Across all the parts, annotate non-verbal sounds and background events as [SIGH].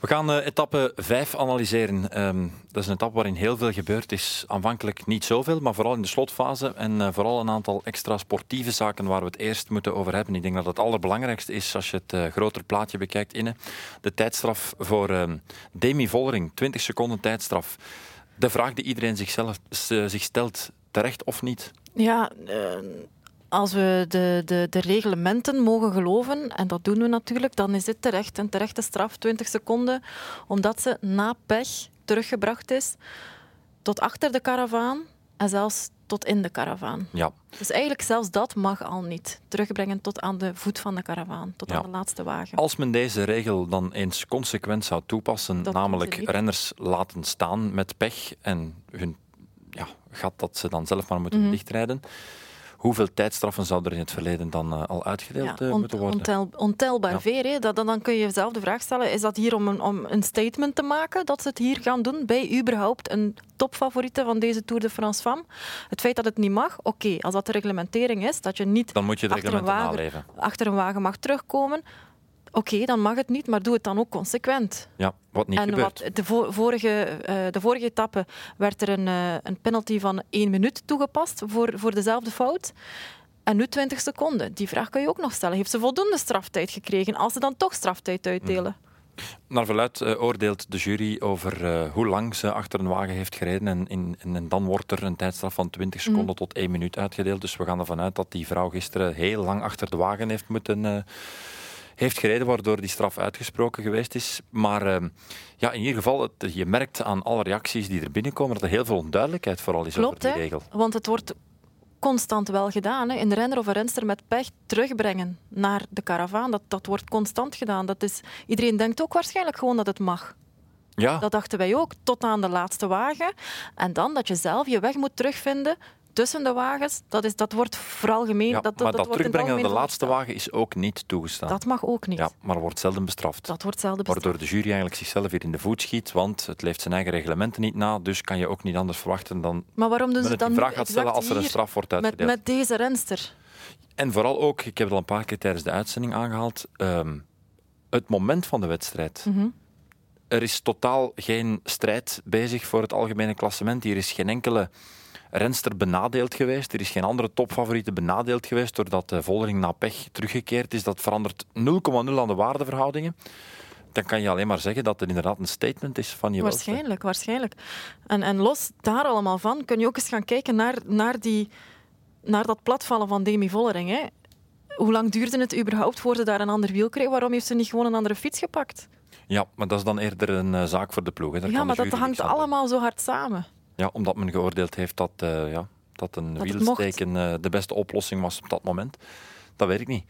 We gaan uh, etappe 5 analyseren. Um, dat is een etappe waarin heel veel gebeurd is. Aanvankelijk niet zoveel, maar vooral in de slotfase. En uh, vooral een aantal extra sportieve zaken waar we het eerst moeten over hebben. Ik denk dat het allerbelangrijkste is als je het uh, groter plaatje bekijkt. Inne. De tijdstraf voor uh, Demi Vollering, 20 seconden tijdstraf. De vraag die iedereen zichzelf, zich stelt, terecht of niet? Ja, als we de, de, de reglementen mogen geloven, en dat doen we natuurlijk, dan is dit terecht. Een terechte straf, 20 seconden, omdat ze na pech teruggebracht is tot achter de karavaan en zelfs tot in de karavaan. Ja. Dus eigenlijk zelfs dat mag al niet. Terugbrengen tot aan de voet van de karavaan, tot aan de laatste wagen. Als men deze regel dan eens consequent zou toepassen, namelijk renners laten staan met pech en hun ja, gat dat ze dan zelf maar moeten mm -hmm. dichtrijden, Hoeveel tijdstraffen zou er in het verleden dan uh, al uitgedeeld ja, uh, moeten worden? Ontel, ontelbaar ja. veel. Hè. Dat, dan kun je jezelf de vraag stellen, is dat hier om een, om een statement te maken dat ze het hier gaan doen bij überhaupt een topfavoriete van deze Tour de France Femme? Het feit dat het niet mag, oké. Okay, als dat de reglementering is, dat je niet dan moet je de achter, een wagen, naleven. achter een wagen mag terugkomen, Oké, okay, dan mag het niet, maar doe het dan ook consequent. Ja, wat niet en gebeurt. Wat de, vo vorige, uh, de vorige etappe werd er een, uh, een penalty van één minuut toegepast voor, voor dezelfde fout. En nu 20 seconden. Die vraag kan je ook nog stellen. Heeft ze voldoende straftijd gekregen als ze dan toch straftijd uitdelen? Mm. Naar verluid uh, oordeelt de jury over uh, hoe lang ze achter een wagen heeft gereden. En, in, en, en dan wordt er een tijdstraf van 20 seconden mm. tot 1 minuut uitgedeeld. Dus we gaan ervan uit dat die vrouw gisteren heel lang achter de wagen heeft moeten uh, heeft gereden, waardoor die straf uitgesproken geweest is. Maar uh, ja, in ieder geval, het, je merkt aan alle reacties die er binnenkomen dat er heel veel onduidelijkheid vooral is Klopt, over die hè? regel. Want het wordt constant wel gedaan. Hè? Een renner of een renster met pech terugbrengen naar de karavaan, dat, dat wordt constant gedaan. Dat is, iedereen denkt ook waarschijnlijk gewoon dat het mag. Ja. Dat dachten wij ook, tot aan de laatste wagen. En dan dat je zelf je weg moet terugvinden tussen de wagens, dat, is, dat wordt vooral gemeen. Ja, dat, dat, maar dat, terugbrengen naar de laatste wagen is ook niet toegestaan. Dat mag ook niet. Ja, maar wordt zelden bestraft. Dat wordt zelden bestraft. Waardoor de jury eigenlijk zichzelf hier in de voet schiet, want het leeft zijn eigen reglementen niet na, dus kan je ook niet anders verwachten dan maar waarom doen ze dan die vraag gaat stellen als er een straf wordt met, uitgedeeld. met deze renster? En vooral ook, ik heb het al een paar keer tijdens de uitzending aangehaald, um, het moment van de wedstrijd. Mm -hmm. Er is totaal geen strijd bezig voor het algemene klassement. Hier is geen enkele renster benadeeld geweest. Er is geen andere topfavoriete benadeeld geweest doordat de Vollering na pech teruggekeerd is. Dat verandert 0,0 aan de waardeverhoudingen. Dan kan je alleen maar zeggen dat het inderdaad een statement is van je Waarschijnlijk, welste. waarschijnlijk. En, en los daar allemaal van kun je ook eens gaan kijken naar, naar, die, naar dat platvallen van Demi Vollering. Hè. Hoe lang duurde het überhaupt voor ze daar een ander wiel kreeg? Waarom heeft ze niet gewoon een andere fiets gepakt? Ja, maar dat is dan eerder een uh, zaak voor de ploeg. Hè. Ja, maar dat hangt allemaal zo hard samen. Ja, omdat men geoordeeld heeft dat, uh, ja, dat een Dat wielsteken uh, de beste oplossing was op dat moment. Dat weet ik niet.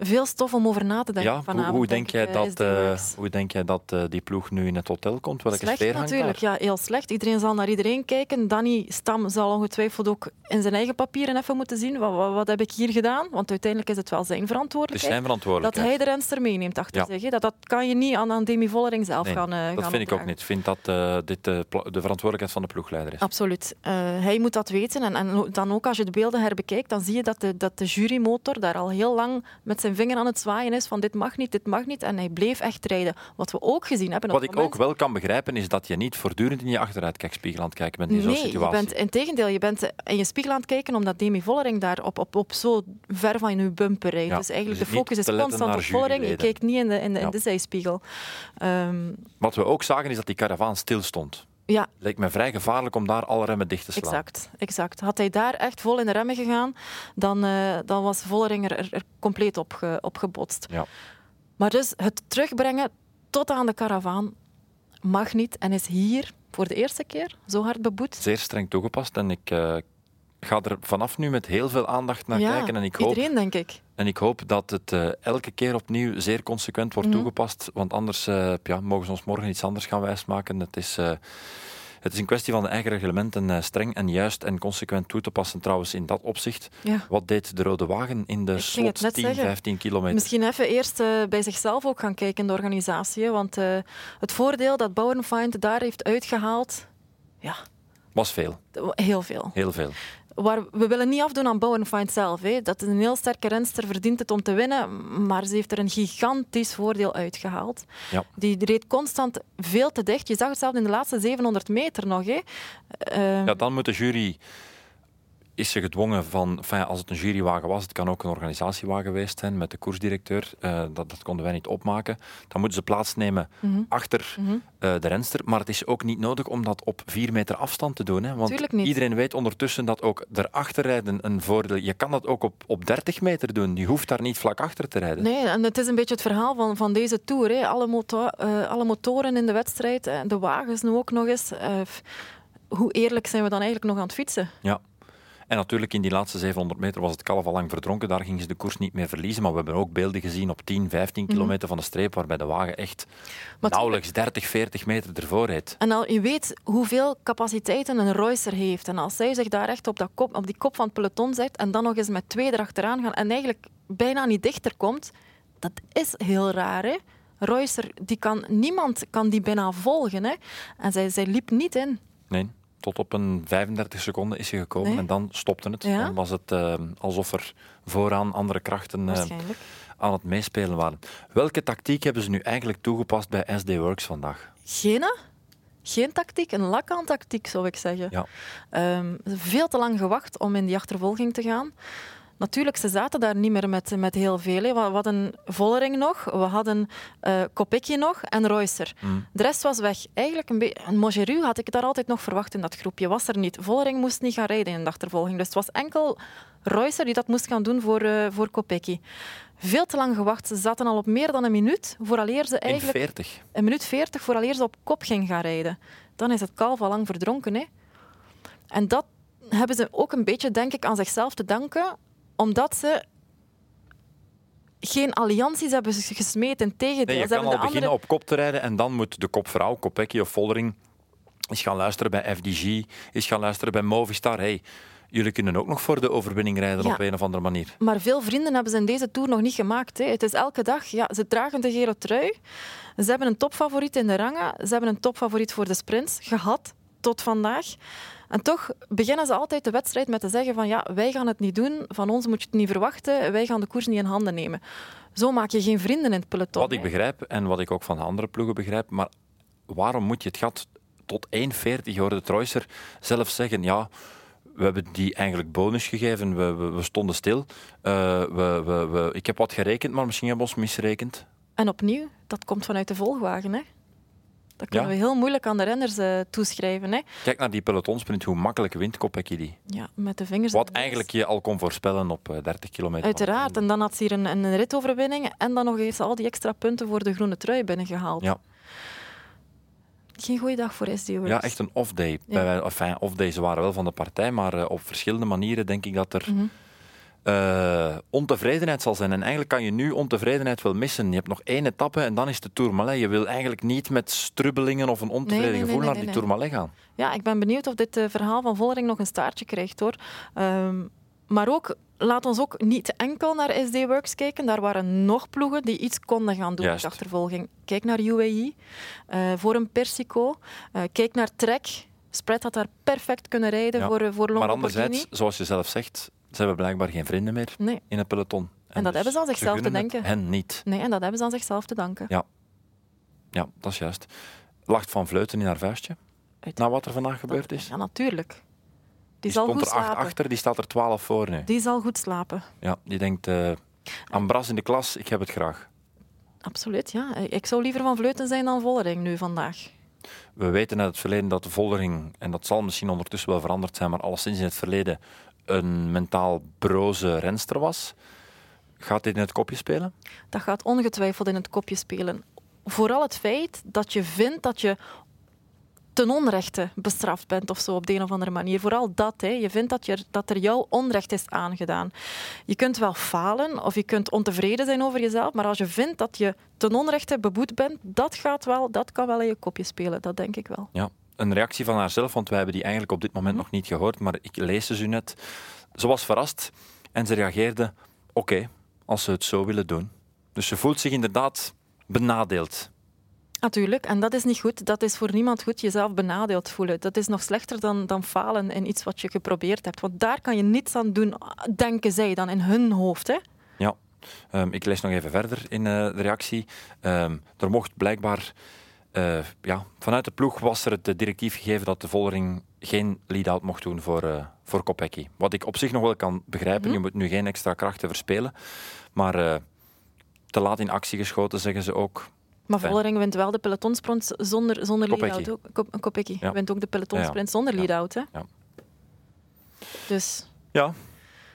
Veel stof om over na te denken Ja, hoe, vanavond. hoe, denk jij ik, dat, uh, max. hoe denk jij dat uh, die ploeg nu in het hotel komt? Welke Slecht sfeer hangt natuurlijk, daar? ja, heel slecht. Iedereen zal naar iedereen kijken. Danny Stam zal ongetwijfeld ook in zijn eigen papieren even moeten zien. Wat, wat, wat heb ik hier gedaan? Want uiteindelijk is het wel zijn verantwoordelijkheid. Dat hij de renster meeneemt achter Ja. zich. Dat, dat kan je niet aan, aan Demi Vollering zelf Nee, gaan, uh, dat gaan vind ik ook niet. Ik vind dat dit de, de verantwoordelijkheid van de ploegleider is. Absoluut. Hij moet dat weten. En, en, dan ook als je de beelden herbekijkt, dan zie je dat de, dat de jurymotor daar al heel lang met zijn vinger aan het zwaaien is van dit mag niet, dit mag niet. En hij bleef echt rijden. Wat we ook gezien hebben... Wat ik moment... ook wel kan begrijpen, is dat je niet voortdurend in je achteruitkijkspiegel aan het kijken bent in zo'n nee, situatie. je bent in tegendeel. Je bent in je spiegel aan het kijken omdat Demi Vollering daar op, op, op zo ver van je bumper rijdt. Ja, dus eigenlijk dus de focus is constant op Vollering. Je kijkt niet in de, in de, Ja. in de zijspiegel. Um, Wat we ook zagen, is dat die karavaan stil stond. Ja, Leek me vrij gevaarlijk om daar alle remmen dicht te slaan. Exact, exact. Had hij daar echt vol in de remmen gegaan, dan, uh, dan was Vollering er, er, compleet op, ge, op gebotst. Ja. Maar dus het terugbrengen tot aan de karavaan mag niet en is hier voor de eerste keer zo hard beboet. Zeer streng toegepast en ik uh, ga er vanaf nu met heel veel aandacht naar ja, kijken. En ik hoop, iedereen, denk ik. En ik hoop dat het uh, elke keer opnieuw zeer consequent wordt Mhm. toegepast, want anders uh, ja, mogen ze ons morgen iets anders gaan wijsmaken. Het is... uh, het is een kwestie van de eigen reglementen streng en juist en consequent toe te passen. Trouwens, in dat opzicht, Ja. wat deed de Rode Wagen in de slot net 10, zeggen. 15 kilometer? Misschien even eerst bij zichzelf ook gaan kijken in de organisatie. Want het voordeel dat Bauernfeind daar heeft uitgehaald, ja, Was veel, heel veel. heel veel. Waar, we willen niet afdoen aan Bowen Fine zelf. Hè. Dat is een heel sterke renster, verdient het om te winnen. Maar ze heeft er een gigantisch voordeel uitgehaald. Ja. Die reed constant veel te dicht. Je zag het zelf in de laatste 700 meter nog. Hè. Uh, ja, dan moet de jury is ze gedwongen van, enfin, als het een jurywagen was, het kan ook een organisatiewagen geweest zijn met de koersdirecteur, uh, dat, dat konden wij niet opmaken. Dan moeten ze plaatsnemen mm -hmm. achter mm -hmm. uh, de renster. Maar het is ook niet nodig om dat op vier meter afstand te doen. Hè, want iedereen weet ondertussen dat ook erachter rijden een voordeel Je kan dat ook op, op 30 meter doen. Je hoeft daar niet vlak achter te rijden. Nee, en het is een beetje het verhaal van, van deze Tour. Hè. Alle, motor, uh, alle motoren in de wedstrijd, de wagens nu ook nog eens. hoe eerlijk zijn we dan eigenlijk nog aan het fietsen? Ja. En natuurlijk in die laatste 700 meter was het kalf al lang verdronken. Daar gingen ze de koers niet meer verliezen. Maar we hebben ook beelden gezien op 10, 15 mhm. kilometer van de streep waarbij de wagen echt maar nauwelijks 30, 40 meter ervoor reed. En al, je weet hoeveel capaciteiten een Reusser heeft. En als zij zich daar echt op, dat kop, op die kop van het peloton zet en dan nog eens met twee erachteraan gaan en eigenlijk bijna niet dichter komt, dat is heel raar, hè? Reusser, die kan, niemand kan die bijna volgen. Hè? En zij, zij liep niet in. Nee tot op een 35 seconden is hij gekomen en dan stopte het. Dan was het uh, alsof er vooraan andere krachten uh, aan het meespelen waren. Welke tactiek hebben ze nu eigenlijk toegepast bij SD Works vandaag? Geen. Geen tactiek, een lak tactiek zou ik zeggen. Ja. Um, veel te lang gewacht om in die achtervolging te gaan. Natuurlijk, ze zaten daar niet meer met, met heel veel. Hè. We hadden Vollering nog, we hadden uh, nog en Reusser. Mm. De rest was weg. Eigenlijk een beetje... Mogeru had ik daar altijd nog verwacht in dat groepje. Was er niet. Vollering moest niet gaan rijden in de achtervolging. Dus het was enkel Reusser die dat moest gaan doen voor, uh, voor Kopecky. Veel te lang gewacht. Ze zaten al op meer dan een minuut vooraleer ze eigenlijk... In 40. Een minuut 40 vooraleer ze op kop ging gaan rijden. Dan is het kalf al lang verdronken. Hè. En dat hebben ze ook een beetje, denk ik, aan zichzelf te danken omdat ze geen allianties hebben gesmeten tegen nee, je kan al beginnen op kop te rijden en dan moet de kopvrouw, Kopecky of Vollering, eens gaan luisteren bij FDG, eens gaan luisteren bij Movistar. Hey, jullie kunnen ook nog voor de overwinning rijden op een of andere manier. Maar veel vrienden hebben ze in deze Tour nog niet gemaakt. Hè. Het is elke dag, ja, ze dragen de gele trui. Ze hebben een topfavoriet in de rangen. Ze hebben een topfavoriet voor de sprints gehad tot vandaag. En toch beginnen ze altijd de wedstrijd met te zeggen van ja, wij gaan het niet doen, van ons moet je het niet verwachten, wij gaan de koers niet in handen nemen. Zo maak je geen vrienden in het peloton. Wat ik begrijp en wat ik ook van de andere ploegen begrijp, maar waarom moet je het gat tot 1,40 hoorde Troyser zelf zeggen, ja, we hebben die eigenlijk bonus gegeven, we, we, we stonden stil. Uh, we, we, ik heb wat gerekend, maar misschien hebben we ons misrekend. En opnieuw, dat komt vanuit de volgwagen. Hè? Dat kunnen we heel moeilijk aan de renners uh, toeschrijven. Hè. Kijk naar die pelotonsprint, hoe makkelijk wint Kopecky die. Ja, met de vingers. Wat eigenlijk je al kon voorspellen op 30 eh, kilometer. Uiteraard, en dan had ze hier een, een ritoverwinning en dan nog eens al die extra punten voor de groene trui binnengehaald. Ja. Geen goede dag voor SD Works. Ja, echt een off-day. Ja. Enfin, off-days waren wel van de partij, maar uh, op verschillende manieren denk ik dat er... Mm -hmm uh, ontevredenheid zal zijn. En eigenlijk kan je nu ontevredenheid wel missen. Je hebt nog één etappe en dan is de Tourmalet. Je wil eigenlijk niet met strubbelingen of een ontevreden gevoel naar die Tourmalet gaan. Ja, ik ben benieuwd of dit uh, verhaal van Vollering nog een staartje krijgt. hoor. Uh, maar ook, laat ons ook niet enkel naar SD Works kijken. Daar waren nog ploegen die iets konden gaan doen met achtervolging. Kijk naar UAE, uh, voor een Persico. kijk naar Trek. Spread had daar perfect kunnen rijden voor, voor Maar anderzijds, zoals je zelf zegt, ze hebben blijkbaar geen vrienden meer nee. in het peloton. En, en dat dus hebben ze aan zichzelf te denken. Hen niet. Nee, en dat hebben ze aan zichzelf te danken. Ja, ja dat is juist. Lacht van Vleuten in haar vuistje? Na wat er vandaag gebeurd is? Ja, natuurlijk. Die, die zal stond goed er acht slapen. achter, die staat er twaalf voor nu. Die zal goed slapen. Ja, die denkt, uh, Ambras in de klas, ik heb het graag. Absoluut, ja. Ik zou liever van Vleuten zijn dan Vollering nu vandaag. We weten uit het verleden dat de Vollering, en dat zal misschien ondertussen wel veranderd zijn, maar alleszins in het verleden een mentaal broze renster was. Gaat dit in het kopje spelen? Dat gaat ongetwijfeld in het kopje spelen. Vooral het feit dat je vindt dat je ten onrechte bestraft bent of zo op de een of andere manier. Vooral dat. Hè. Je vindt dat, je, dat er jou onrecht is aangedaan. Je kunt wel falen of je kunt ontevreden zijn over jezelf, maar als je vindt dat je ten onrechte beboet bent, dat, gaat wel, dat kan wel in je kopje spelen. Dat denk ik wel. Ja, een reactie van haarzelf, want wij hebben die eigenlijk op dit moment mhm. nog niet gehoord, maar ik lees ze net. Ze was verrast en ze reageerde: oké, als ze het zo willen doen. Dus ze voelt zich inderdaad benadeeld. Natuurlijk, en dat is niet goed. Dat is voor niemand goed jezelf benadeeld voelen. Dat is nog slechter dan, dan falen in iets wat je geprobeerd hebt. Want daar kan je niets aan doen, denken zij dan in hun hoofd. Hè? Ja, um, ik lees nog even verder in uh, de reactie. Um, er mocht blijkbaar uh, ja, vanuit de ploeg was er het directief gegeven dat de Vollering geen lead-out mocht doen voor, uh, voor Kopecky. Wat ik op zich nog wel kan begrijpen. Mm -hmm. Je moet nu geen extra krachten verspelen. Maar uh, te laat in actie geschoten, zeggen ze ook. Maar Vollering wint wel de pelotonsprint zonder, zonder lead-out. Kopecky ja. wint ook de pelotonsprint ja. zonder lead-out. Hè? Ja. Dus... Ja,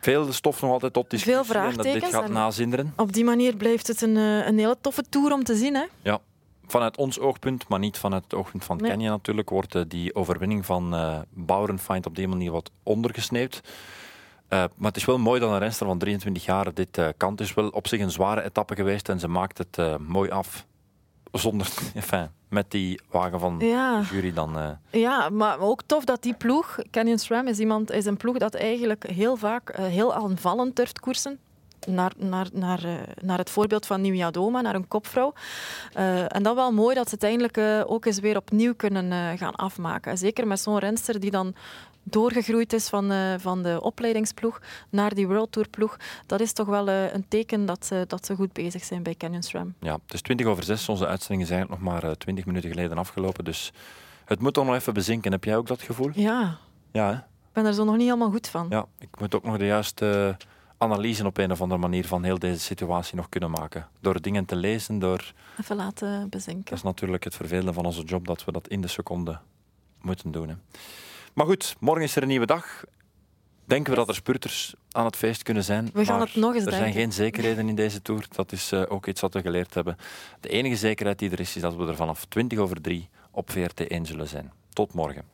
veel stof nog altijd op discussie. Veel vraagtekens. En dat dit gaat nazinderen. Op die manier blijft het een, een hele toffe tour om te zien. Hè? Ja, vanuit ons oogpunt, maar niet vanuit het oogpunt van nee. Kenya natuurlijk, wordt uh, die overwinning van uh, op die manier wat ondergesneeuwd. Uh, maar het is wel mooi dat een renster van 23 jaar dit uh, kan. Het is wel op zich een zware etappe geweest en ze maakt het uh, mooi af. Zonder, [LAUGHS] enfin, met die wagen van ja. jury dan. Ja, maar ook tof dat die ploeg, Canyon SRAM is, iemand, is een ploeg dat eigenlijk heel vaak heel aanvallend durft koersen naar, naar, naar, uh, naar het voorbeeld van Nieuwia Doma, naar een kopvrouw. Uh, en dat wel mooi dat ze het eindelijk uh, ook eens weer opnieuw kunnen gaan afmaken. Zeker met zo'n renster die dan doorgegroeid is van, van de opleidingsploeg naar die World Tour ploeg. Dat is toch wel een teken dat ze, dat ze goed bezig zijn bij Canyon SRAM. Ja, het is 20 over 6. Onze uitzending is eigenlijk nog maar 20 minuten geleden afgelopen. Dus het moet toch nog even bezinken. Heb jij ook dat gevoel? Ja. Ja, hè? Ik ben er zo nog niet helemaal goed van. Ja, ik moet ook nog de juiste analyse op een of andere manier van heel deze situatie nog kunnen maken. Door dingen te lezen, door... Even laten bezinken. Dat is natuurlijk het vervelende van onze job, dat we dat in de seconde moeten doen. Hè. Maar goed, morgen is er een nieuwe dag. Denken we dat er spurters aan het feest kunnen zijn. We gaan het nog eens Er denken. zijn geen zekerheden in deze Tour. Dat is uh, ook iets wat we geleerd hebben. De enige zekerheid die er is, is dat we er vanaf 20 over 3 op VRT1 zullen zijn. Tot morgen.